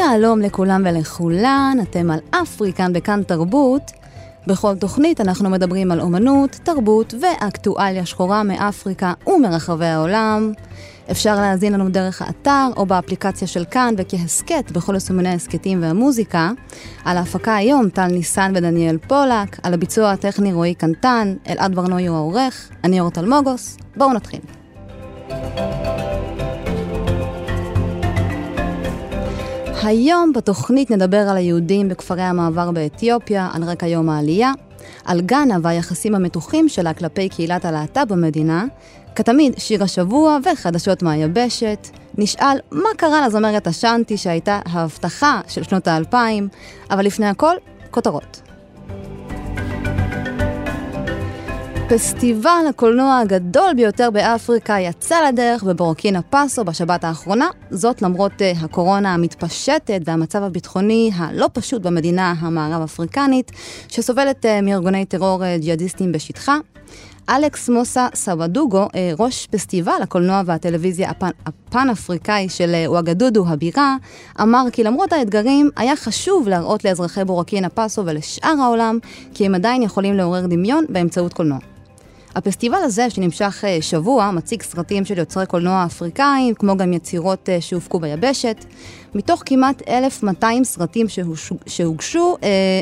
שלום לכולם ולכולן, אתם על אפריקן בכאן תרבות. בכל תוכנית אנחנו מדברים על אומנות, תרבות ואקטואליה שחורה מאפריקה ומרחבי העולם. אפשר להאזין לנו דרך האתר או באפליקציה של כאן וכהסכת בכל יישומני ההסכתים והמוזיקה. על ההפקה היום טל ניסן ודניאל פולק, על הביצוע הטכני רועי קנטן, אלעד ברנועי הוא העורך, אני אורטל מוגוס. בואו נתחיל. היום בתוכנית נדבר על היהודים בכפרי המעבר באתיופיה, על רקע יום העלייה, על גאנה והיחסים המתוחים שלה כלפי קהילת הלהט"ב במדינה, כתמיד שיר השבוע וחדשות מהיבשת. נשאל מה קרה לזמרת השאנטי שהייתה ההבטחה של שנות האלפיים, אבל לפני הכל, כותרות. פסטיבל הקולנוע הגדול ביותר באפריקה יצא לדרך בבורקינה פאסו בשבת האחרונה, זאת למרות uh, הקורונה המתפשטת והמצב הביטחוני הלא פשוט במדינה המערב-אפריקנית, שסובלת uh, מארגוני טרור uh, ג'יהאדיסטים בשטחה. אלכס מוסה סוואדוגו, ראש פסטיבל הקולנוע והטלוויזיה הפן, הפן-אפריקאי של וואגדודו הבירה, אמר כי למרות האתגרים, היה חשוב להראות לאזרחי בורקינה פאסו ולשאר העולם כי הם עדיין יכולים לעורר דמיון באמצעות קולנוע. הפסטיבל הזה, שנמשך אה, שבוע, מציג סרטים של יוצרי קולנוע אפריקאים, כמו גם יצירות אה, שהופקו ביבשת. מתוך כמעט 1,200 סרטים שהוגשו,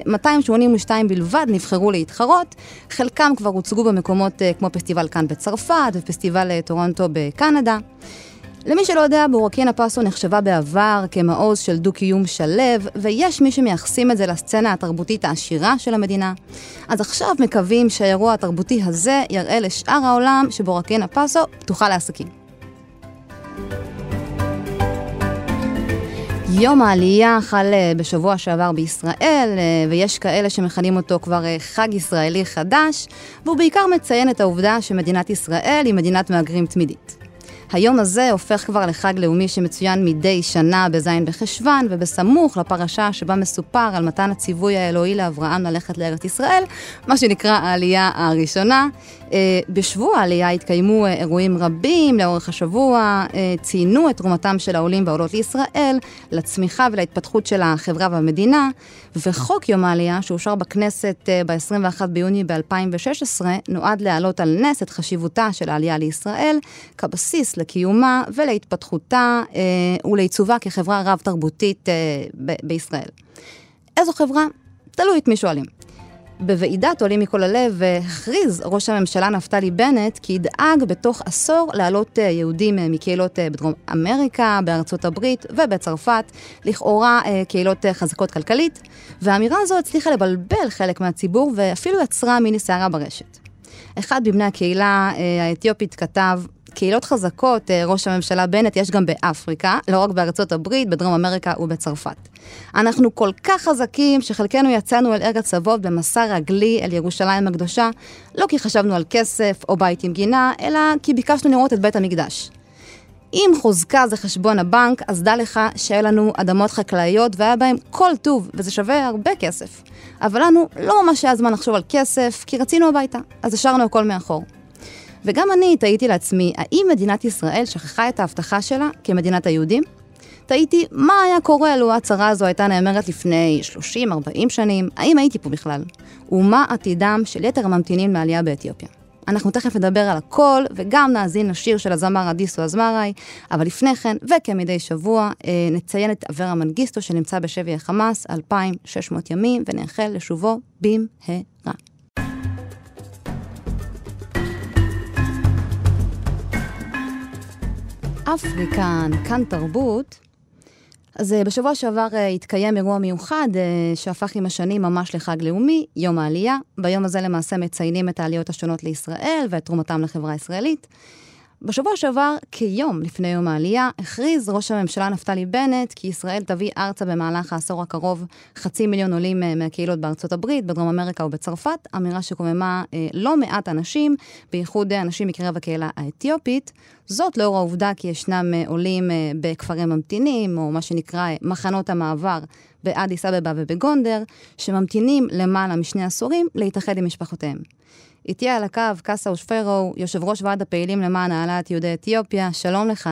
282 אה, בלבד נבחרו להתחרות. חלקם כבר הוצגו במקומות כמו פסטיבל כאן בצרפת ופסטיבל טורונטו בקנדה. למי שלא יודע, בורקינה פאסו נחשבה בעבר כמעוז של דו-קיום שלו, ויש מי שמייחסים את זה לסצנה התרבותית העשירה של המדינה. אז עכשיו מקווים שהאירוע התרבותי הזה יראה לשאר העולם שבורקינה פאסו פתוחה לעסקים. יום העלייה חל אה, בשבוע שעבר בישראל, אה, ויש כאלה שמכנים אותו כבר אה, חג ישראלי חדש, והוא בעיקר מציין את העובדה שמדינת ישראל היא מדינת מהגרים תמידית. היום הזה הופך כבר לחג לאומי שמצוין מדי שנה בז' בחשוון, ובסמוך לפרשה שבה מסופר על מתן הציווי האלוהי לאברהם ללכת לארץ ישראל, מה שנקרא העלייה הראשונה. אה, בשבוע העלייה התקיימו אה, אירועים רבים לאורך השבוע, אה, ציינו את תרומתם של העולים והעולות לישראל, לצמיחה ולהתפתחות של החברה והמדינה, וחוק יום העלייה, שאושר בכנסת ב-21 ביוני ב-2016, נועד להעלות על נס את חשיבותה של העלייה לישראל, כבסיס לקיומה ולהתפתחותה ולעיצובה כחברה רב-תרבותית בישראל. איזו חברה? תלוי את מי שואלים. בוועידת עולים מכל הלב הכריז ראש הממשלה נפתלי בנט כי ידאג בתוך עשור להעלות אה, יהודים אה, מקהילות אה, בדרום אמריקה, בארצות הברית ובצרפת, לכאורה קהילות חזקות כלכלית, והאמירה הזו הצליחה לבלבל חלק מהציבור ואפילו יצרה מיני סערה ברשת. אחד מבני הקהילה האתיופית כתב, קהילות חזקות, אה, ראש הממשלה בנט, יש גם באפריקה, לא רק בארצות הברית, בדרום אמריקה ובצרפת. אנחנו כל כך חזקים שחלקנו יצאנו אל ארץ אבות במסע רגלי אל ירושלים הקדושה, לא כי חשבנו על כסף או בית עם גינה, אלא כי ביקשנו לראות את בית המקדש. אם חוזקה זה חשבון הבנק, אז דע לך שהיו לנו אדמות חקלאיות והיה בהם כל טוב, וזה שווה הרבה כסף. אבל לנו לא ממש היה זמן לחשוב על כסף, כי רצינו הביתה, אז השארנו הכל מאחור. וגם אני תהיתי לעצמי, האם מדינת ישראל שכחה את ההבטחה שלה כמדינת היהודים? תהיתי, מה היה קורה לו ההצהרה הזו הייתה נאמרת לפני 30-40 שנים? האם הייתי פה בכלל? ומה עתידם של יתר הממתינים לעלייה באתיופיה? אנחנו תכף נדבר על הכל, וגם נאזין לשיר של הזמר אדיסו אזמרי, אבל לפני כן, וכמדי שבוע, אה, נציין את אברה מנגיסטו שנמצא בשבי החמאס 2,600 ימים, ונאחל לשובו במהרה. אפריקן, כאן תרבות. אז אה, בשבוע שעבר אה, התקיים אירוע מיוחד אה, שהפך עם השנים ממש לחג לאומי, יום העלייה. ביום הזה למעשה מציינים את העליות השונות לישראל ואת תרומתם לחברה הישראלית. בשבוע שעבר, כיום לפני יום העלייה, הכריז ראש הממשלה נפתלי בנט כי ישראל תביא ארצה במהלך העשור הקרוב חצי מיליון עולים אה, מהקהילות בארצות הברית, בדרום אמריקה ובצרפת, אמירה שקוממה אה, לא מעט אנשים, בייחוד אנשים מקרב הקהילה האתיופית. זאת לאור העובדה כי ישנם אה, עולים אה, בכפרים ממתינים, או מה שנקרא אה, מחנות המעבר באדיס אבבה ובגונדר, שממתינים למעלה משני עשורים להתאחד עם משפחותיהם. איתי על הקו קאסה אושפרו, יושב ראש ועד הפעילים למען העלאת יהודי אתיופיה, שלום לך.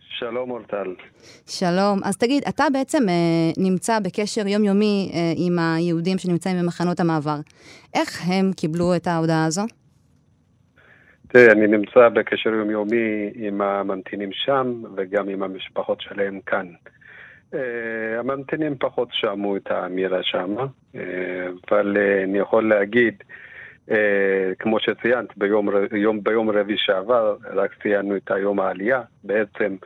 שלום אורטל. שלום. אז תגיד, אתה בעצם אה, נמצא בקשר יומיומי אה, עם היהודים שנמצאים במחנות המעבר. איך הם קיבלו את ההודעה הזו? תראה, אני נמצא בקשר יומיומי עם הממתינים שם וגם עם המשפחות שלהם כאן. Uh, הממתינים פחות שמעו את האמירה שם, uh, אבל uh, אני יכול להגיד, כמו שציינת, ביום, יום, ביום רביעי שעבר, רק ציינו את היום העלייה, בעצם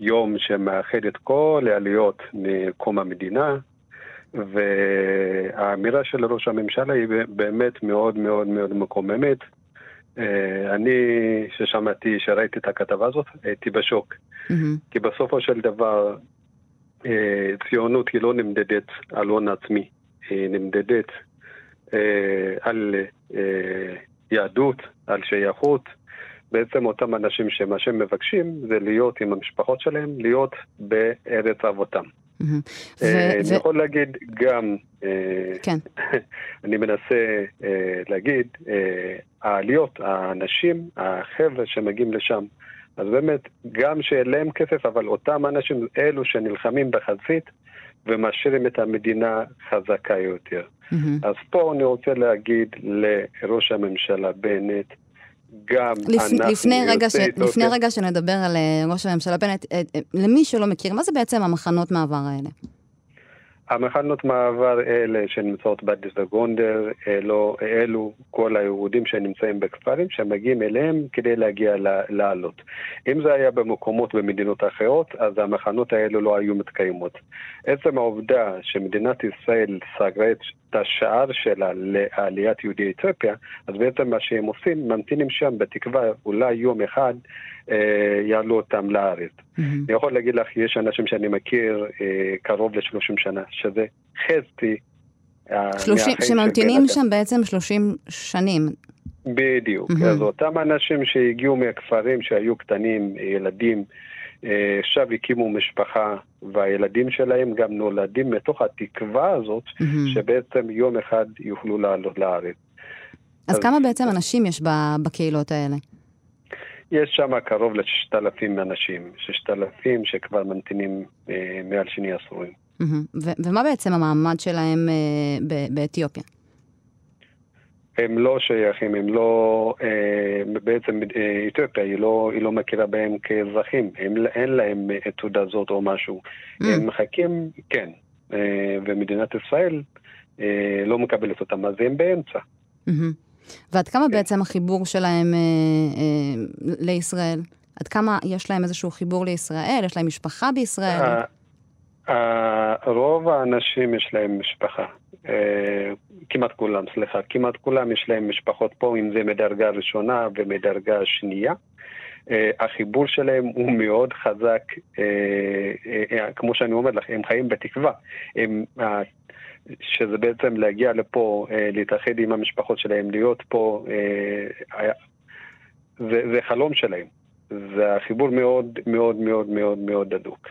יום שמאחד את כל העליות מקום המדינה, והאמירה של ראש הממשלה היא באמת מאוד מאוד מאוד מקוממת. אה, אני, ששמעתי, שראיתי את הכתבה הזאת, הייתי בשוק. Mm-hmm. כי בסופו של דבר, אה, ציונות היא לא נמדדת על הון עצמי, היא נמדדת אה, על יהדות, על שייכות. בעצם אותם אנשים שמה שהם מבקשים זה להיות עם המשפחות שלהם, להיות בארץ אבותם. אני יכול להגיד גם, כן. אני מנסה להגיד, העליות, האנשים, החבר'ה שמגיעים לשם. אז באמת, גם שאין להם כסף, אבל אותם אנשים, אלו שנלחמים בחזית ומשאירים את המדינה חזקה יותר. Mm-hmm. אז פה אני רוצה להגיד לראש הממשלה בנט, גם לפ, אנחנו לפני רגע, ש, לפני רגע שנדבר על אה, ראש הממשלה בנט, אה, אה, למי שלא מכיר, מה זה בעצם המחנות מעבר האלה? המחנות מעבר אלה שנמצאות באדיס וגונדר, אלו, אלו כל היהודים שנמצאים בכפרים שמגיעים אליהם כדי להגיע לעלות. אם זה היה במקומות במדינות אחרות, אז המחנות האלו לא היו מתקיימות. עצם העובדה שמדינת ישראל סגרה את השער שלה לעליית יהודי אתיופיה, אז בעצם מה שהם עושים, ממתינים שם בתקווה אולי יום אחד אה, יעלו אותם לארץ. Mm-hmm. אני יכול להגיד לך, יש אנשים שאני מכיר אה, קרוב ל-30 שנה, שזה חצי. אה, שממתינים שם בעצם 30 שנים. בדיוק. Mm-hmm. אז אותם אנשים שהגיעו מהכפרים שהיו קטנים, ילדים, אה, עכשיו הקימו משפחה, והילדים שלהם גם נולדים מתוך התקווה הזאת, mm-hmm. שבעצם יום אחד יוכלו לעלות לארץ. אז, אז כמה בעצם אנשים יש בקהילות האלה? יש שם קרוב לששת אלפים אנשים, ששת אלפים שכבר ממתינים אה, מעל שני עשורים. ומה בעצם המעמד שלהם אה, באתיופיה? הם לא שייכים, הם לא, אה, בעצם אה, אתיופיה היא לא, היא לא מכירה בהם כאזרחים, הם, אין להם אה, תעודה זאת או משהו. Mm. הם מחכים, כן, אה, ומדינת ישראל אה, לא מקבלת אותם, אז הם באמצע. Mm-hmm. ועד כמה כן. בעצם החיבור שלהם אה, אה, לישראל? עד כמה יש להם איזשהו חיבור לישראל? יש להם משפחה בישראל? אה, אה, רוב האנשים יש להם משפחה. אה, כמעט כולם, סליחה. כמעט כולם יש להם משפחות פה, אם זה מדרגה ראשונה ומדרגה שנייה. החיבור שלהם הוא מאוד חזק, כמו שאני אומר לך, הם חיים בתקווה. הם, שזה בעצם להגיע לפה, אה, להתאחד עם המשפחות שלהם, להיות פה, אה, זה, חלום שלהם. זה החיבור מאוד מאוד מאוד מאוד מאוד הדוק.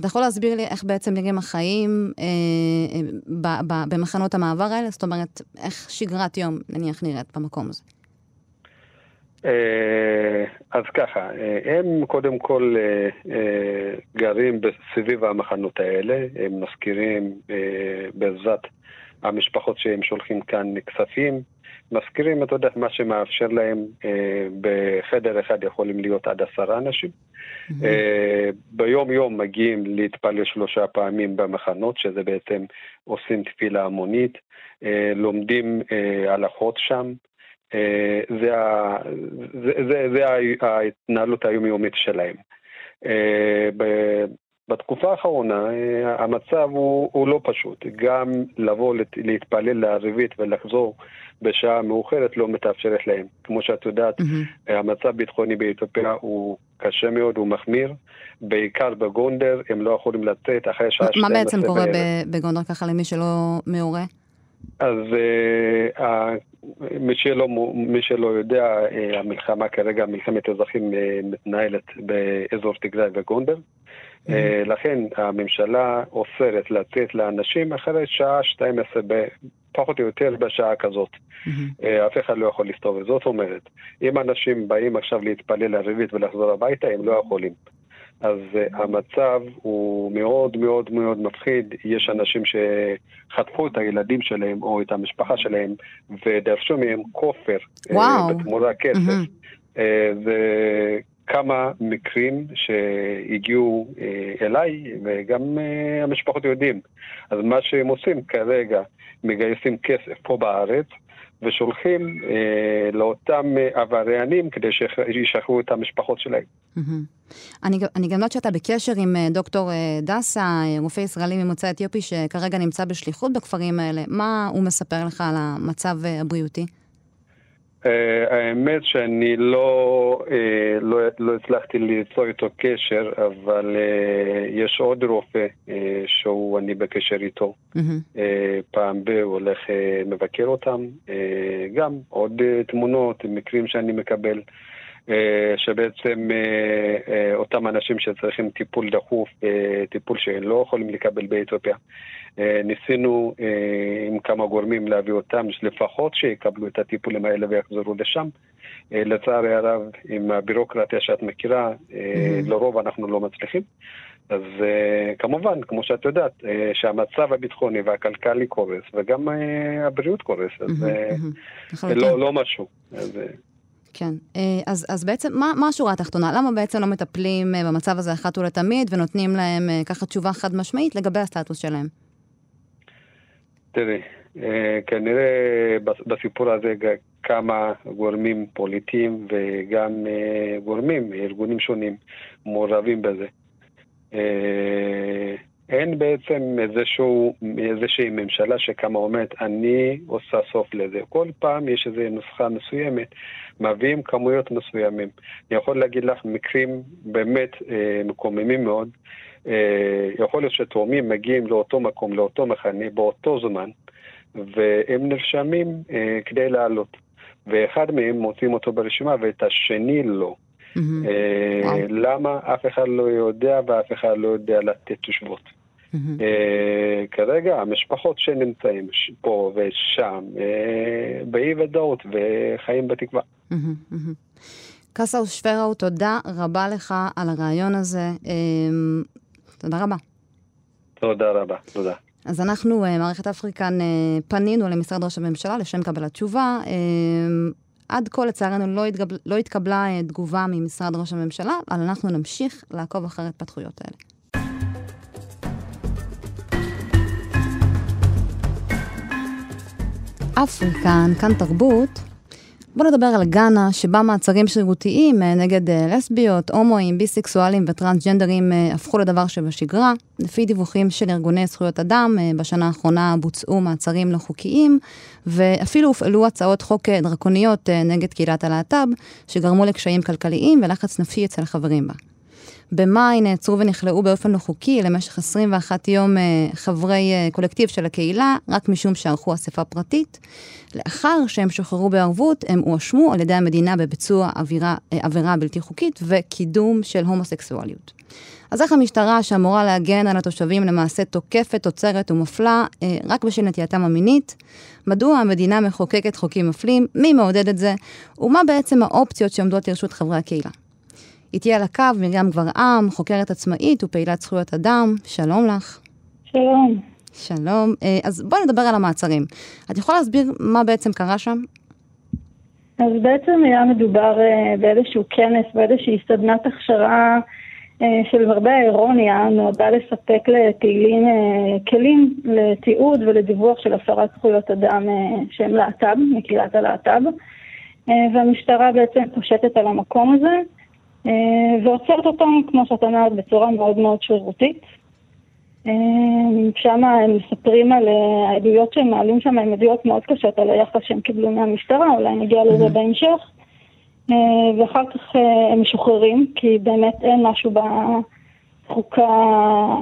אתה יכול להסביר לי איך בעצם נראים החיים אה, במחנות המעבר האלה? זאת אומרת, איך שגרת יום, נניח, נראית במקום הזה? אה, אז ככה, אה, הם קודם כל אה, גרים סביב המחנות האלה, הם מזכירים בעזרת המשפחות שהם שולחים כאן כספים, מזכירים, אתה יודע, מה שמאפשר להם, בחדר אחד יכולים להיות עד עשרה אנשים. ביום יום מגיעים להתפלל שלושה פעמים במחנות, שזה בעצם עושים תפילה המונית, לומדים הלכות שם. אה, זה, ה, זה, זה, זה ההתנהלות היומיומית שלהם. אה, בתקופה האחרונה אה, המצב הוא, הוא לא פשוט. גם לבוא להתפלל לערבית ולחזור בשעה מאוחרת לא מתאפשרת להם. כמו שאת יודעת, mm-hmm. המצב הביטחוני באתיופיה הוא קשה מאוד, הוא מחמיר. בעיקר בגונדר, הם לא יכולים לצאת אחרי שעה 12 מה בעצם קורה בגונדר ככה למי שלא מעורה? אז uh, מי, שלא, מי שלא יודע, uh, המלחמה כרגע, מלחמת אזרחים uh, מתנהלת באזור תגרי וגונדר. Mm-hmm. לכן הממשלה אוסרת לצאת לאנשים אחרי שעה 12, פחות או יותר בשעה כזאת. Mm-hmm. אף אחד לא יכול לסתובב. זאת אומרת, אם אנשים באים עכשיו להתפלל ערבית ולחזור הביתה, הם לא יכולים. אז uh, המצב הוא מאוד מאוד מאוד מפחיד. יש אנשים שחטפו את הילדים שלהם או את המשפחה שלהם ודרשו מהם כופר uh, בתמורה כסף. Mm-hmm. Uh, וכמה מקרים שהגיעו אליי, וגם המשפחות יודעים. אז מה שהם עושים כרגע, מגייסים כסף פה בארץ, ושולחים אה, לאותם אה, עבריינים כדי שישחררו את המשפחות שלהם. אני, אני גם יודעת שאתה בקשר עם אה, דוקטור אה, דסה, רופא ישראלי ממוצא אתיופי שכרגע נמצא בשליחות בכפרים האלה. מה הוא מספר לך על המצב הבריאותי? אה, האמת שאני לא, אה, לא, לא הצלחתי ליצור איתו קשר, אבל אה, יש עוד רופא שהוא, אני בקשר איתו. Mm-hmm. פעם ב- הוא הולך מבקר אותם. גם עוד תמונות, מקרים שאני מקבל. שבעצם אותם אנשים שצריכים טיפול דחוף, טיפול שלא יכולים לקבל באתיופיה, אה, ניסינו אה, עם כמה גורמים להביא אותם, לפחות שיקבלו את הטיפולים האלה ויחזרו לשם. אה, לצערי הרב, עם הבירוקרטיה שאת מכירה. לרוב אנחנו לא מצליחים. אז כמובן, כמו שאת יודעת, שהמצב הביטחוני והכלכלי קורס, וגם הבריאות קורס, אז. לא, לא משהו. כן, אז, אז בעצם, מה, מה השורה התחתונה? למה בעצם לא מטפלים במצב הזה אחת ולתמיד ונותנים להם ככה תשובה חד משמעית לגבי הסטטוס שלהם? תראי, אה, כנראה בסיפור הזה כמה גורמים פוליטיים וגם אה, גורמים, ארגונים שונים, מעורבים בזה. אין בעצם איזשהו, איזושהי ממשלה שקמה אומרת, אני עושה סוף לזה. כל פעם יש איזו נוסחה מסוימת, מביאים כמויות מסוימים. אני יכול להגיד לך מקרים באמת אה, מקוממים מאוד. אה, יכול להיות שתאומים מגיעים לאותו מקום, לאותו מחנה, באותו זמן, והם נרשמים אה, כדי לעלות. ואחד מהם מוצאים אותו ברשימה ואת השני לא. Mm-hmm. אה, למה? אף אחד לא יודע ואף אחד לא יודע לתת תשובות. Mm-hmm. אה, כרגע המשפחות שנמצאים פה ושם, אה, באי ודאות וחיים בתקווה. Mm-hmm. קסאו שפראו, תודה רבה לך על הרעיון הזה. אה, תודה רבה. תודה רבה, תודה. אז אנחנו, מערכת אפריקן, פנינו למשרד ראש הממשלה לשם קבלת תשובה. אה, עד כה, לצערנו, לא, התגב... לא התקבלה תגובה ממשרד ראש הממשלה, אבל אנחנו נמשיך לעקוב אחרי התפתחויות האלה. אפריקן, כאן תרבות. בואו נדבר על גאנה, שבה מעצרים שרירותיים אה, נגד אה, לסביות, הומואים, ביסקסואלים וטרנסג'נדרים אה, הפכו לדבר שבשגרה. לפי דיווחים של ארגוני זכויות אדם, בשנה האחרונה בוצעו מעצרים לא חוקיים, ואפילו הופעלו הצעות חוק דרקוניות נגד קהילת הלהט"ב, שגרמו לקשיים כלכליים ולחץ נפשי אצל החברים בה. במאי נעצרו ונכלאו באופן לא חוקי למשך 21 יום חברי קולקטיב של הקהילה, רק משום שערכו אספה פרטית. לאחר שהם שוחררו בערבות, הם הואשמו על ידי המדינה בביצוע עבירה, אה, עבירה בלתי חוקית וקידום של הומוסקסואליות. אז איך המשטרה, שאמורה להגן על התושבים, למעשה תוקפת, עוצרת ומפלה אה, רק בשל נטייתם המינית? מדוע המדינה מחוקקת חוקים מפלים? מי מעודד את זה? ומה בעצם האופציות שעומדות לרשות חברי הקהילה? איתי על הקו מרים גברעם, חוקרת עצמאית ופעילת זכויות אדם. שלום לך. שלום. שלום. אה, אז בואי נדבר על המעצרים. את יכולה להסביר מה בעצם קרה שם? אז בעצם היה מדובר אה, באיזשהו כנס, באיזושהי סדנת הכשרה אה, של הרבה האירוניה, נועדה לספק לפעילים כלים לתיעוד ולדיווח של הפרת זכויות אדם שהם להט"ב, מקהילת הלהט"ב. והמשטרה בעצם פושטת על המקום הזה ועוצרת אותם, כמו שאת אומרת, בצורה מאוד מאוד שרירותית. אמ, שם הם מספרים על אה, העדויות שהם מעלים שם, הן עדויות מאוד קשות על היחס שהם קיבלו מהמשטרה, אולי נגיע לזה בהמשך. אה, ואחר כך אה, הם משוחררים, כי באמת אין משהו בחוקה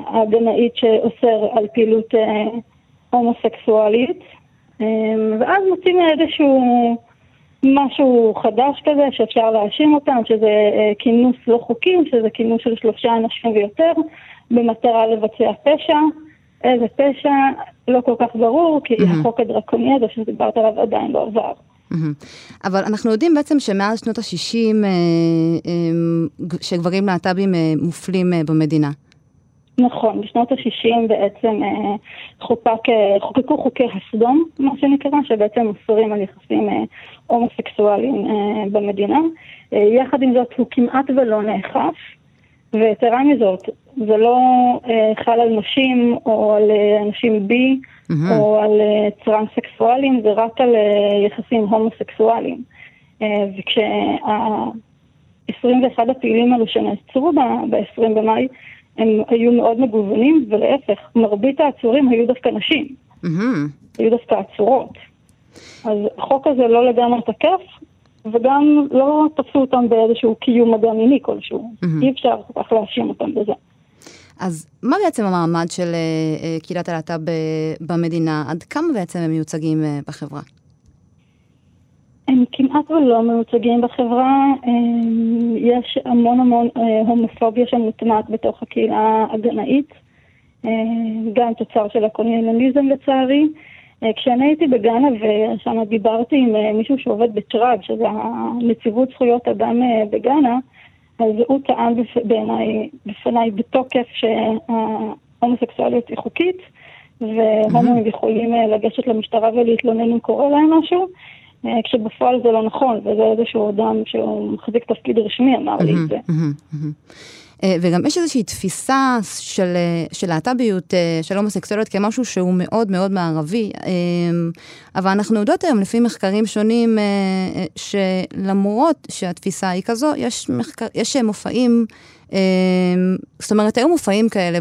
ההגנאית שאוסר על פעילות הומוסקסואלית. ואז מוצאים איזשהו משהו חדש כזה שאפשר להאשים אותם, שזה כינוס לא חוקי, שזה כינוס של שלושה אנשים ויותר. במטרה לבצע פשע. איזה פשע, לא כל כך ברור, כי mm-hmm. החוק הדרקוני הזה שדיברת עליו עדיין לא עבר. אבל אנחנו יודעים בעצם שמאז שנות ה-60 שגברים להט"בים מופלים במדינה. נכון, בשנות ה-60 בעצם אה, חוקק, אה, חוקקו חוקי הסדום, מה שנקרא, שבעצם אוסרים על יחסים אה, הומוסקסואליים במדינה. יחד עם זאת הוא כמעט ולא נאכף, ויתרה מזאת, זה לא חל על נשים או על אנשים בי mm-hmm. או על טרנסקסואלים, זה רק על יחסים הומוסקסואליים. וכשה-21 הפעילים האלו שנעצרו ב-20 במאי, הם היו מאוד מגוונים, ולהפך, מרבית העצורים היו דווקא נשים. Mm-hmm. היו דווקא עצורות. אז החוק הזה לא לגמרי תקף, וגם לא תפסו אותם באיזשהו קיום מגע מיני כלשהו. Mm-hmm. אי אפשר כל כך להאשים אותם בזה. אז מה בעצם המעמד של uh, קהילת הלהט"ב במדינה? עד כמה בעצם הם מיוצגים בחברה? כמעט ולא מיוצגים בחברה, יש המון המון אה, הומופוביה שמוטמעת בתוך הקהילה הגנאית, אה, גם תוצר של הקולוניאליזם לצערי. אה, כשאני הייתי בגאנה ושם דיברתי עם מישהו שעובד בטראג, שזה הנציבות זכויות אדם בגאנה, אז הוא טען בעיניי, בפניי בתוקף שההומוסקסואליות היא חוקית, והומואים יכולים לגשת למשטרה ולהתלונן אם קורה להם משהו. אה, כשבפועל זה לא נכון, וזה איזשהו אדם שהוא מחזיק תפקיד רשמי אמר לי את זה. אה, וגם יש איזושהי תפיסה של, אה, של להט"ביות, של הומוסקסואליות כמשהו שהוא מאוד מאוד מערבי, אבל אנחנו יודעות היום לפי מחקרים שונים שלמרות שהתפיסה היא כזו, יש, מחקר, יש מופעים, זאת אומרת, היו מופעים כאלה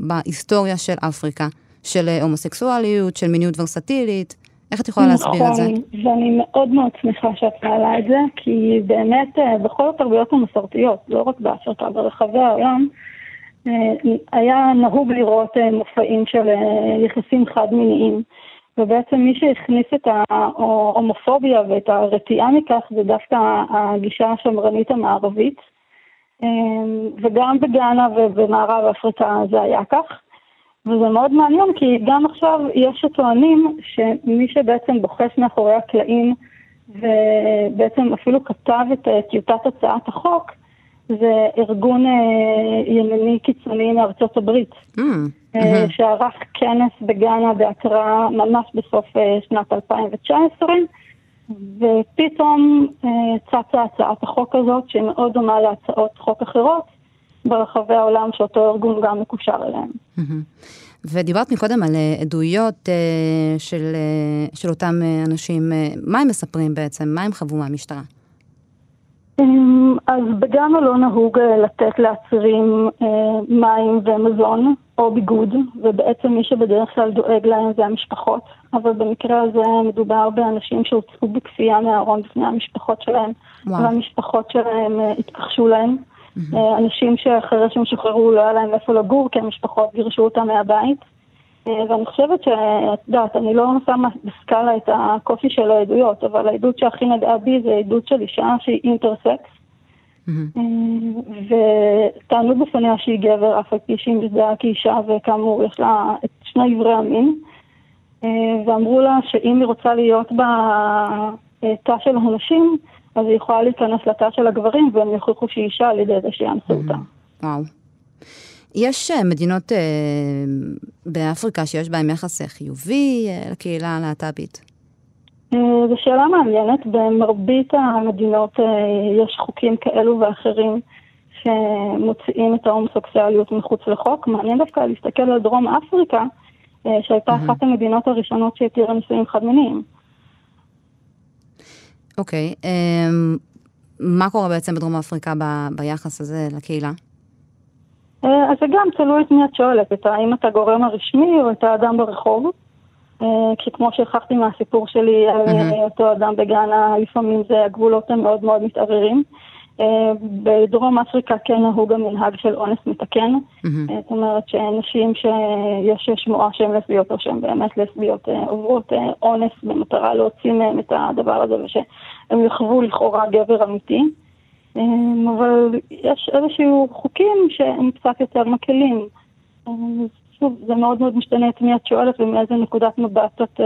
בהיסטוריה של אפריקה, של הומוסקסואליות, של מיניות ורסטילית. איך את יכולה להסביר את זה? נכון, ואני מאוד מאוד שמחה שאת מעלה את זה, כי באמת אה, בכל התרבויות המסורתיות, לא רק באפריקה, ברחבי העולם, אה, היה נהוג לראות אה, מופעים של יחסים חד-מיניים. ובעצם מי שהכניס את ההומופוביה ואת הרתיעה מכך זה דווקא הגישה השמרנית המערבית. וגם בגאנה ובמערב אפריקה זה היה כך. וזה מאוד מעניין כי גם עכשיו יש שטוענים שמי שבעצם בוחש מאחורי הקלעים ובעצם אפילו כתב את טיוטת הצעת החוק זה ארגון אה, ימני קיצוני מארצות הברית, mm, אה, שערך כנס בגאנה בהקראה ממש בסוף אה, שנת 2019, ופתאום צצה הצעת החוק הזאת, שמאוד דומה להצעות חוק אחרות, ברחבי העולם שאותו ארגון גם מקושר אליהם. ודיברת מקודם על אה, עדויות אה, של, אה, של אותם אנשים, מה הם מספרים בעצם? מה הם חוו מהמשטרה? אמ, אז בגמא לא נהוג לתת לעצירים מים ומזון או ביגוד, ובעצם מי שבדרך כלל דואג להם זה המשפחות, אבל במקרה הזה מדובר באנשים שהוצאו בכפייה מהארון בפני המשפחות שלהם, וואו. והמשפחות שלהם התכחשו להם. Mm-hmm. אנשים שאחרי שהם שוחררו לא היה להם איפה לגור, כי המשפחות גירשו אותם מהבית. אה, ואני חושבת שאת יודעת, אני לא שמה בסקאלה את הקושי של העדויות, אבל העדות שהכי נגעה בי זה עדות של אישה שהיא אינטרסקס. Mm-hmm. וטענו בפניה שהיא גבר, אף על פי שהיא מזדהה כאישה, וכאמור יש לה את שני עברי המין. ואמרו לה שאם היא רוצה להיות בתא של הנשים, אז היא יכולה להיכנס לתא של הגברים והם יוכיחו שהיא אישה על ידי זה שיאנסו אותה. וואו. יש אה, מדינות אה, באפריקה שיש בהן יחס אה, חיובי אה, לקהילה הלהט"בית? אה, זו שאלה מעניינת. במרבית המדינות אה, יש חוקים כאלו ואחרים שמוציאים את ההומוסקסואליות מחוץ לחוק. מעניין דווקא להסתכל על דרום אפריקה, אה, שהייתה mm-hmm. אחת המדינות הראשונות שהתירה נישואים חד-מיניים. אוקיי, okay, אמ, מה קורה בעצם בדרום אפריקה ב, ביחס הזה לקהילה? אה, אז זה גם תלוי את מי את שואלת, את האם אתה גורם הרשמי או את האדם ברחוב. אה, כי כמו שהכחתי מהסיפור שלי על mm-hmm. אותו אדם בגאנה, לפעמים זה הגבולות הם מאוד מאוד מתערערים. בדרום אפריקה כן נהוג המנהג של אונס מתקן. Mm-hmm. זאת אומרת שנשים שיש שמועה שהן לסביות או שהן באמת לסביות עוברות אונס במטרה להוציא מהן את הדבר הזה ושהם יחוו לכאורה גבר אמיתי. אבל יש איזשהו חוקים שהם קצת יותר מקלים. שוב, זה מאוד מאוד משתנה את מי את שואלת ומאיזה נקודת מבט את,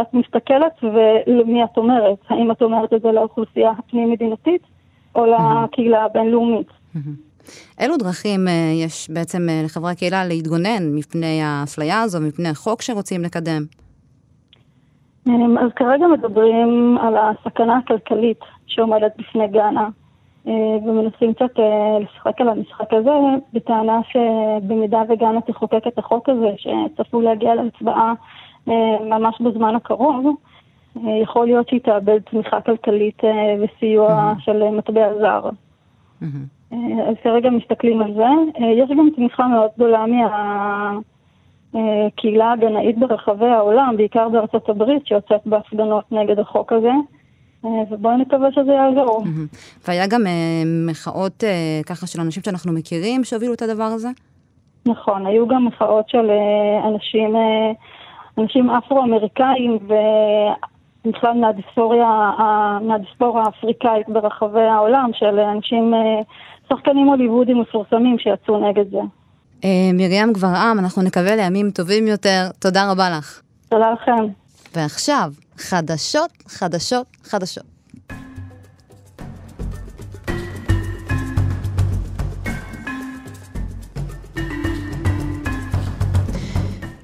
את מסתכלת ולמי את אומרת. האם את אומרת את זה לאוכלוסייה הפנים-מדינתית או לקהילה הבינלאומית. אילו דרכים אה, יש בעצם אה, לחברי הקהילה להתגונן מפני האפליה הזו, מפני החוק שרוצים לקדם? אז כרגע מדברים על הסכנה הכלכלית שעומדת בפני גאנה, אה, ומנסים קצת לשחק על המשחק הזה, בטענה שבמידה וגאנה תחוקק את החוק הזה, שצפוי להגיע להצבעה ממש בזמן הקרוב, יכול להיות שהיא תאבד תמיכה כלכלית וסיוע של מטבע זר. אז כרגע מסתכלים על זה. יש גם תמיכה מאוד גדולה מהקהילה הגנאית ברחבי העולם, בעיקר בארצות הברית, שיוצאת בהפגנות נגד החוק הזה. ובואו נקווה שזה יעזור. והיה גם מחאות ככה של אנשים שאנחנו מכירים שהובילו את הדבר הזה? נכון, היו גם מחאות של אנשים, אנשים אפרו-אמריקאים בכלל מהדיספוריה, מהדיספורה האפריקאית ברחבי העולם, של אנשים, אה, שחקנים הוליוודים מפורסמים שיצאו נגד זה. אה, מרים גברעם, אנחנו נקווה לימים טובים יותר. תודה רבה לך. תודה לכם. ועכשיו, חדשות, חדשות, חדשות.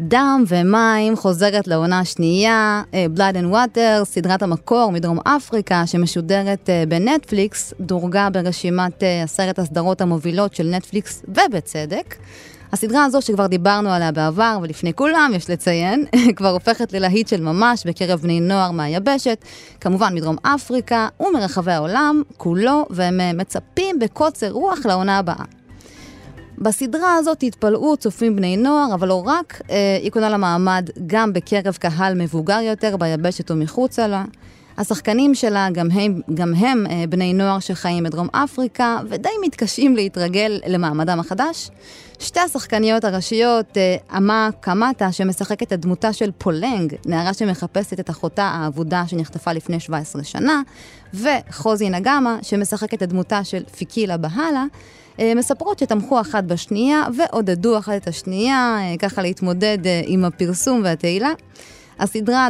דם ומים חוזרת לעונה השנייה, אה, Blood and Water, סדרת המקור מדרום אפריקה שמשודרת אה, בנטפליקס, דורגה ברשימת אה, עשרת הסדרות המובילות של נטפליקס ובצדק. הסדרה הזו שכבר דיברנו עליה בעבר ולפני כולם, יש לציין, כבר הופכת ללהיט של ממש בקרב בני נוער מהיבשת, כמובן מדרום אפריקה ומרחבי העולם כולו, והם מצפים בקוצר רוח לעונה הבאה. בסדרה הזאת התפלאו צופים בני נוער, אבל לא רק, אה, היא קונה לה מעמד גם בקרב קהל מבוגר יותר ביבשת ומחוצה לה. השחקנים שלה גם הם, גם הם אה, בני נוער שחיים בדרום אפריקה, ודי מתקשים להתרגל למעמדם החדש. שתי השחקניות הראשיות, אה, אמה קמטה, שמשחקת את דמותה של פולנג, נערה שמחפשת את אחותה האבודה שנחטפה לפני 17 שנה, וחוזי נגמה, שמשחקת את דמותה של פיקילה בהלה, מספרות שתמכו אחת בשנייה ועודדו אחת את השנייה, אה, ככה להתמודד אה, עם הפרסום והתהילה. הסדרה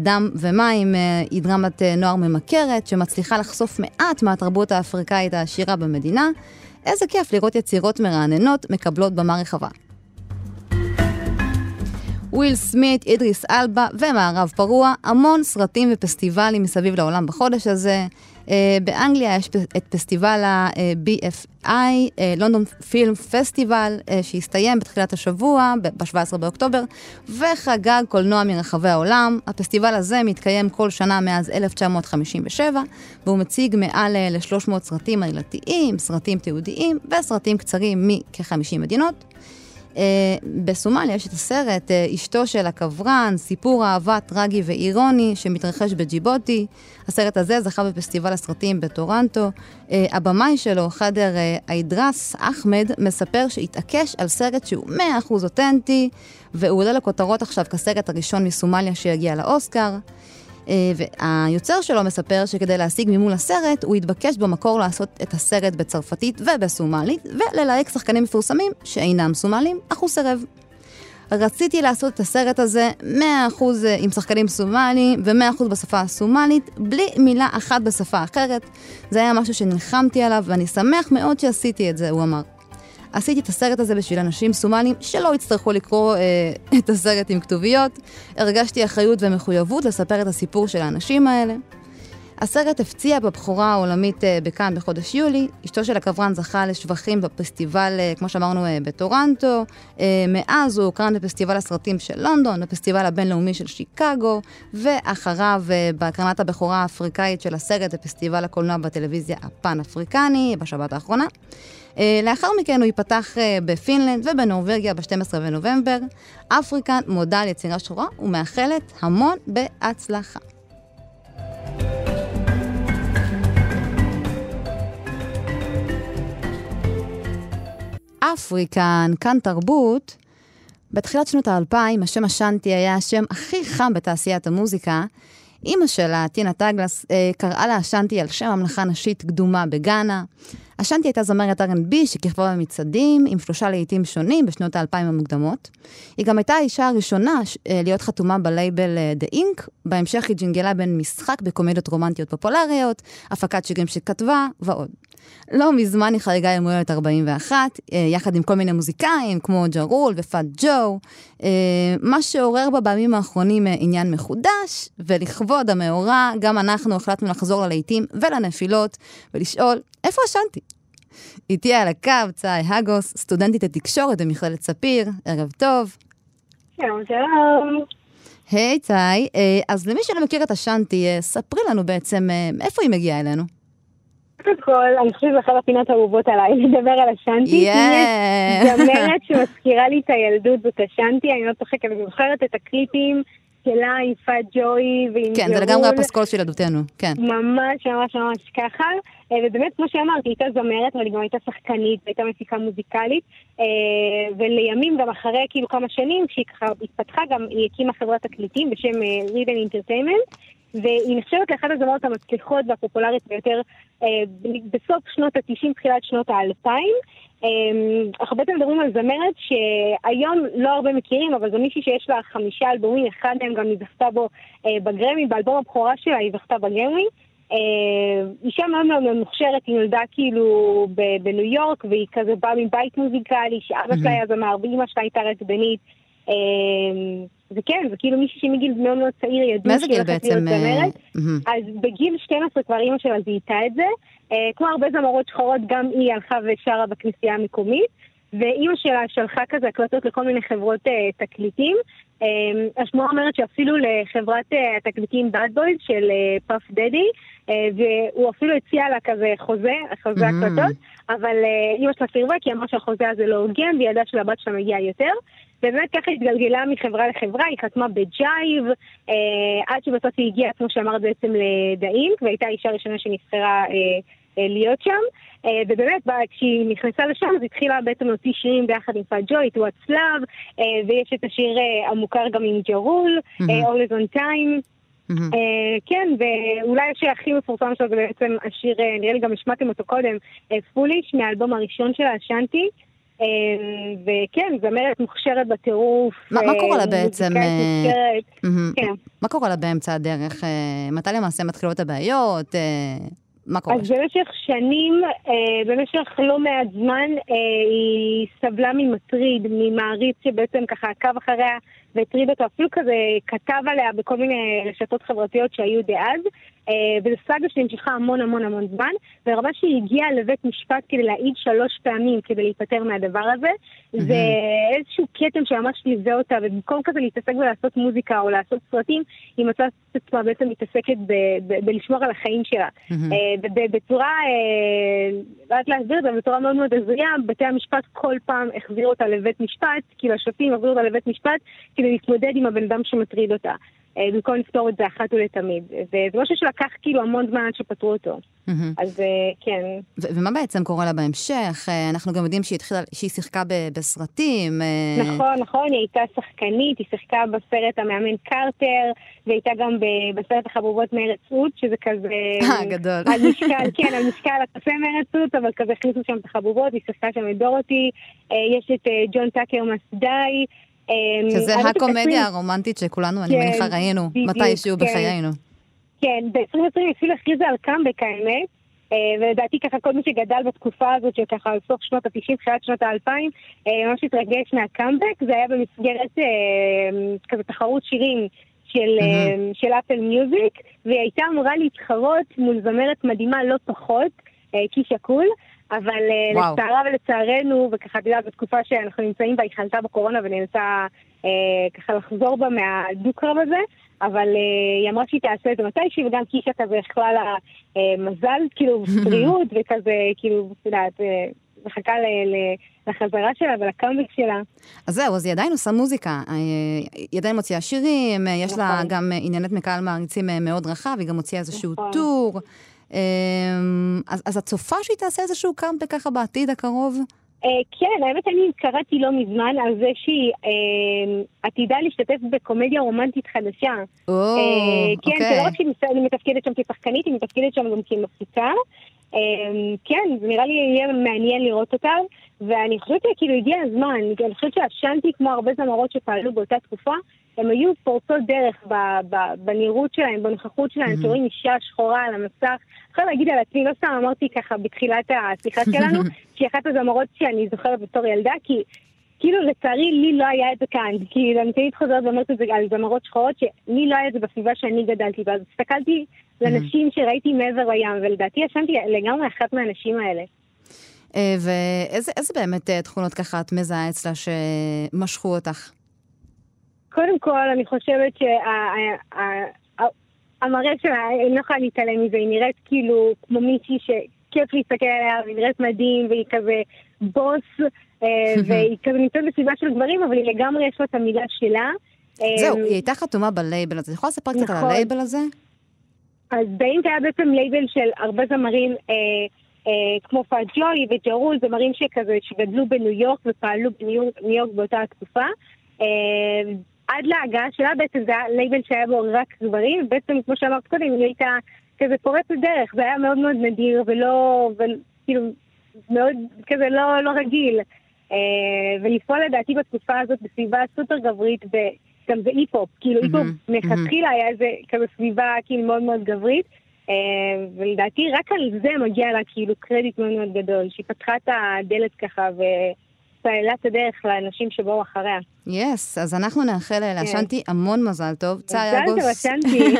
דם ומים היא דרמת נוער ממכרת שמצליחה לחשוף מעט מהתרבות האפריקאית העשירה במדינה. איזה כיף לראות יצירות מרעננות מקבלות במה רחבה. וויל סמית, אידריס אלבה ומערב פרוע, המון סרטים ופסטיבלים מסביב לעולם בחודש הזה. Uh, באנגליה יש את פסטיבל ה-BFI, לונדון פילם פסטיבל, שהסתיים בתחילת השבוע, ב-17 באוקטובר, וחגג קולנוע מרחבי העולם. הפסטיבל הזה מתקיים כל שנה מאז 1957, והוא מציג מעל ל-300 סרטים עלילתיים, סרטים תיעודיים וסרטים קצרים מכ-50 מדינות. Uh, בסומליה יש את הסרט uh, אשתו של הקברן, סיפור אהבה טרגי ואירוני שמתרחש בג'יבוטי. הסרט הזה זכה בפסטיבל הסרטים בטורנטו. Uh, הבמאי שלו, חדר איידרס אחמד, מספר שהתעקש על סרט שהוא 100% אותנטי, והוא עולה לכותרות עכשיו כסרט הראשון מסומליה שיגיע לאוסקר. אה, והיוצר שלו מספר שכדי להשיג מימון לסרט, הוא התבקש במקור לעשות את הסרט בצרפתית ובסומלית, וללהק שחקנים מפורסמים שאינם סומלים, אך הוא סירב. רציתי לעשות את הסרט הזה 100% אה, עם שחקנים סומליים ו-100% בשפה הסומלית, בלי מילה אחת בשפה אחרת. זה היה משהו שנלחמתי עליו, ואני שמח מאוד שעשיתי את זה, הוא אמר. עשיתי את הסרט הזה בשביל אנשים סומלים שלא יצטרכו לקרוא אה, את הסרט עם כתוביות. הרגשתי אחריות ומחויבות לספר את הסיפור של האנשים האלה. הסרט הפציע בבחורה העולמית אה, בכאן בחודש יולי. אשתו של הקברן זכה לשבחים בפסטיבל, אה, כמו שאמרנו, אה, בטורנטו. מאז הוא הוקרן בפסטיבל הסרטים של לונדון, בפסטיבל הבינלאומי של שיקגו, ואחריו בהקרנת הבכורה האפריקאית של הסרט בפסטיבל הקולנוע בטלוויזיה הפן-אפריקני בשבת האחרונה. לאחר מכן הוא ייפתח בפינלנד ובנורבגיה ב-12 בנובמבר. אפריקה מודה על יצירה שחורה ומאחלת המון בהצלחה. אפריקן, כאן תרבות. בתחילת שנות האלפיים, השם אשנטי היה השם הכי חם בתעשיית המוזיקה. אימא שלה, טינה דאגלס, אה, קראה לה אשנטי על שם המלכה נשית קדומה בגאנה. אשנטי הייתה זמרת R&B שכיכבה במצעדים עם שלושה להיטים שונים בשנות האלפיים המוקדמות. היא גם הייתה האישה הראשונה אה, להיות חתומה בלייבל אה, The Ink, בהמשך היא ג'ינגלה בין משחק בקומדיות רומנטיות פופולריות, הפקת שירים שכתבה ועוד. לא מזמן היא חריגה יום הולדת 41, יחד עם כל מיני מוזיקאים כמו ג'רול ופאט ג'ו, מה שעורר בה בימים האחרונים עניין מחודש, ולכבוד המאורע, גם אנחנו החלטנו לחזור ללהיטים ולנפילות, ולשאול, איפה אשנתי? איתי על הקו צאי הגוס, סטודנטית לתקשורת במכללת ספיר, ערב טוב. שלום, שלום. היי צאי, אז למי שלא מכיר את אשנתי, ספרי לנו בעצם מאיפה היא מגיעה אלינו. קודם כל, אני חושבת שזה אחת הפינות האהובות עליי, לדבר על. Yeah. זמרת שמזכירה לי את הילדות זאת אשנתי, אני לא צוחקת, אני זוכרת את הקליפים שלה עם פאט ג'וי ועם כן, זה לגמרי הפסקול של ילדותנו, כן. ממש, ממש, ממש ככה. ובאמת, כמו שאמרתי, הייתה זמרת, אבל היא גם הייתה שחקנית, והייתה מפיקה מוזיקלית. ולימים, גם אחרי כאילו כמה שנים, כשהיא ככה התפתחה, גם היא הקימה חברת תקליטים בשם רידן אינטרטיימנט. והיא נחשבת לאחת הזמרות המצליחות והפופולרית ביותר אה, בסוף שנות ה-90, תחילת שנות ה-2000. אה, אנחנו בעצם מדברים על זמרת שהיום לא הרבה מכירים, אבל זו מישהי שיש לה חמישה אלבומים, אחד מהם גם היא זכתה בו אה, בגרמי, באלבום הבכורה שלה היא זכתה בגרמי. אישה מאוד מאוד מוכשרת, היא נולדה כאילו בניו יורק, והיא כזה באה מבית מוזיקלי, שאבא שלה היה זמר, ואימא שלה הייתה רצבנית. וכן, זה כאילו מישהי שמגיל מאוד מאוד צעיר ידעו שהיא הולכת להיות זמרת. אז בגיל 12 כבר אימא שלה זיהתה את זה. כמו הרבה זמרות שחורות, גם היא הלכה ושרה בכנסייה המקומית. ואימא שלה שלחה כזה הקלטות לכל מיני חברות uh, תקליטים. אמ, השמועה אומרת שאפילו לחברת אה, התקליטים Bad Boys של פאף אה, דדי, והוא אפילו הציע לה כזה חוזה, חוזה mm-hmm. הקלטות, אבל אימא שלה סירבה כי אמרה שהחוזה הזה לא הוגן, והיא ידעה שלבת שלה מגיע יותר. ובאמת ככה התגלגלה מחברה לחברה, היא חתמה ב Jive, אה, עד שבסוף היא הגיעה, כמו שאמרת, בעצם ל The Inc, והייתה האישה הראשונה שנבחרה אה, להיות שם. אה, ובאמת, כשהיא נכנסה לשם, אז התחילה בעצם להוציא שירים ביחד עם פאט ג'וי, את What's Luv, ויש את השיר אה, המוכר גם עם ג'ה רול, אה-הא. אה, Always on Time. אה-הא. אה, כן, ואולי השיר הכי מפורסם שלו זה בעצם השיר, אה, נראה לי גם השמעתם אותו קודם, Foolish, אה, מהאלבום הראשון של האשנטי. אה, וכן, זמרת מוכשרת בטירוף. מה, מה קורה לה בעצם? מוכשרת, mm-hmm. כן. מה קורה לה באמצע הדרך? מתי למעשה מתחילות הבעיות? מה קורה? אז במשך שנים, אה, במשך לא מעט זמן, אה, היא סבלה ממטריד, ממעריץ שבעצם ככה עקב אחריה והטריד אותו, אפילו כזה כתב עליה בכל מיני רשתות חברתיות שהיו דאז. אה, וזו סאגה שנמשכה המון המון המון זמן, ברמה שהיא הגיעה לבית משפט כדי להעיד שלוש פעמים כדי להיפטר מהדבר הזה. Mm-hmm. זה איזשהו כתם שממש ליווה אותה, ובמקום כזה להתעסק ולעשות מוזיקה או לעשות סרטים, היא מצאה את עצמה בעצם מתעסקת ב- ב- בלשמור על החיים שלה. Mm-hmm. בצורה, לא יודעת להסביר את זה, בצורה מאוד מאוד הזויה, בתי המשפט כל פעם החזירו אותה לבית משפט, כאילו השופטים החזירו אותה לבית משפט כדי להתמודד עם הבן אדם שמטריד אותה. במקום לפתור את זה אחת ולתמיד. וזה משהו שלקח כאילו המון זמן עד שפתרו אותו. אז כן. ומה בעצם קורה לה בהמשך? אנחנו גם יודעים שהיא התחילה, שהיא שיחקה בסרטים. נכון, נכון, היא הייתה שחקנית, היא שיחקה בסרט המאמן קרטר, והייתה גם בסרט החבובות מארץ רות, שזה כזה... אה, גדול. על משקל, כן, על משקל הקפה מארץ רות, אבל כזה הכניסו שם את החבובות, היא שיחקה שם את דורותי, יש את ג'ון טאקר מסדאי. שזה הקומדיה הרומנטית שכולנו, אני מניחה, ראינו מתישהו בחיינו. כן, ב-2020 אפילו הכריזה על קאמבק האמת, ולדעתי ככה כל מי שגדל בתקופה הזאת, שככה על סוף שנות ה-90, תחילת שנות ה-2000, ממש התרגש מהקאמבק, זה היה במסגרת כזה תחרות שירים של, של אפל מיוזיק, והיא הייתה אמורה להתחרות מול זמרת מדהימה לא פחות, קישה קול. אבל וואו. לצערה ולצערנו, וככה, את יודעת, בתקופה שאנחנו נמצאים בה, היא חלתה בקורונה ונאלצה אה, ככה לחזור בה מהדו-קרב הזה, אבל אה, היא אמרה שהיא תעשה את זה מתישהי, וגם קישה כזה יכלה לה אה, מזל, כאילו, בריאות, וכזה, כאילו, את יודעת, אה, מחכה לחזרה שלה ולקאמביק שלה. אז זהו, אז היא עדיין עושה מוזיקה. היא עדיין מוציאה שירים, יש נכון. לה גם עניינת מקהל מעריצים מאוד רחב, היא גם מוציאה איזשהו נכון. טור. אז, אז את צופה שהיא תעשה איזשהו קאמפק ככה בעתיד הקרוב? כן, האמת אני קראתי לא מזמן על זה שהיא עתידה להשתתף בקומדיה רומנטית חדשה. או, כן, זה לא רק שהיא מתפקדת שם כשחקנית, היא מתפקדת שם גם כמפיקה. כן, נראה לי יהיה מעניין לראות אותם, ואני חושבת שכאילו הגיע הזמן, אני חושבת שאשנתי כמו הרבה זמרות שפעלו באותה תקופה, הם היו פורצות דרך בנראות שלהם, בנוכחות שלהם, mm-hmm. שרואים אישה שחורה על המסך. יכולה להגיד על עצמי, לא סתם אמרתי ככה בתחילת השיחה שלנו, שהיא אחת הזמרות שאני זוכרת בתור ילדה, כי כאילו לצערי לי לא היה את זה כאן. כאילו אני תמיד חוזרת ואומרת את זה על זמרות שחורות, שלי לא היה את זה בסביבה שאני גדלתי בה. אז הסתכלתי לנשים שראיתי מעבר לים, ולדעתי ישנתי לגמרי אחת מהנשים האלה. אה, ואיזה באמת אה, תכונות ככה את מזהה אצלה שמשכו אותך? קודם כל, אני חושבת שהמראה שלה, אני לא יכולה להתעלם מזה, היא נראית כאילו כמו מישהי שכיף להסתכל עליה, והיא נראית מדהים, והיא כזה בוס, אה, והיא כזה נמצאת בסביבה של גברים, אבל היא לגמרי יש לה את המילה שלה. זהו, היא הייתה חתומה בלייבל הזה. את יכולה לספר קצת על נכון. הלייבל הזה? אז באינט היה בעצם לייבל של הרבה זמרים, אה, אה, כמו פאט ג'וי וג'ה רול, זמרים שכזה, שגדלו בניו יורק ופעלו בניו יורק באותה התקופה. אה, עד להגעה שלה בעצם זה היה לייבל שהיה בו רק גברים, ובעצם כמו שאמרת קודם, היא הייתה כזה פורצת דרך, זה היה מאוד מאוד נדיר ולא, וכאילו, מאוד כזה לא, לא רגיל. אה, ולפעול לדעתי בתקופה הזאת בסביבה סופר גברית, גם זה היפ הופ, כאילו היפ הופ מלכתחילה היה איזה כזה סביבה כאילו מאוד מאוד גברית. אה, ולדעתי רק על זה מגיע לה כאילו קרדיט מאוד מאוד גדול, שהיא פתחה את הדלת ככה ו... סללה את הדרך לאנשים שבאו אחריה. Yes, אז אנחנו נאחל לאשנטי המון מזל טוב. מזל טוב, אשנטי.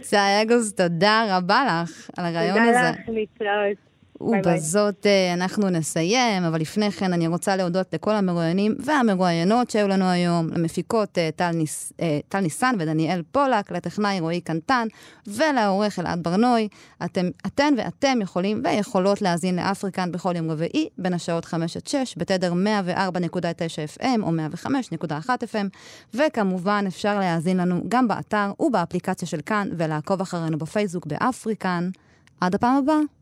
צאי אגוס, תודה רבה לך על הריאיון הזה. תודה לך, להתראות. ובזאת אה, אנחנו נסיים, אבל לפני כן אני רוצה להודות לכל המרואיינים והמרואיינות שהיו לנו היום, למפיקות אה, טל, ניס, אה, טל ניסן ודניאל פולק, לטכנאי רועי קנטן ולעורך אלעד ברנוי. אתם, אתן ואתם יכולים ויכולות להאזין לאפריקן בכל יום רביעי, בין השעות 5 עד 6, בתדר 104.9 FM או 105.1 FM, וכמובן אפשר להאזין לנו גם באתר ובאפליקציה של כאן ולעקוב אחרינו בפייסבוק באפריקן. עד הפעם הבאה.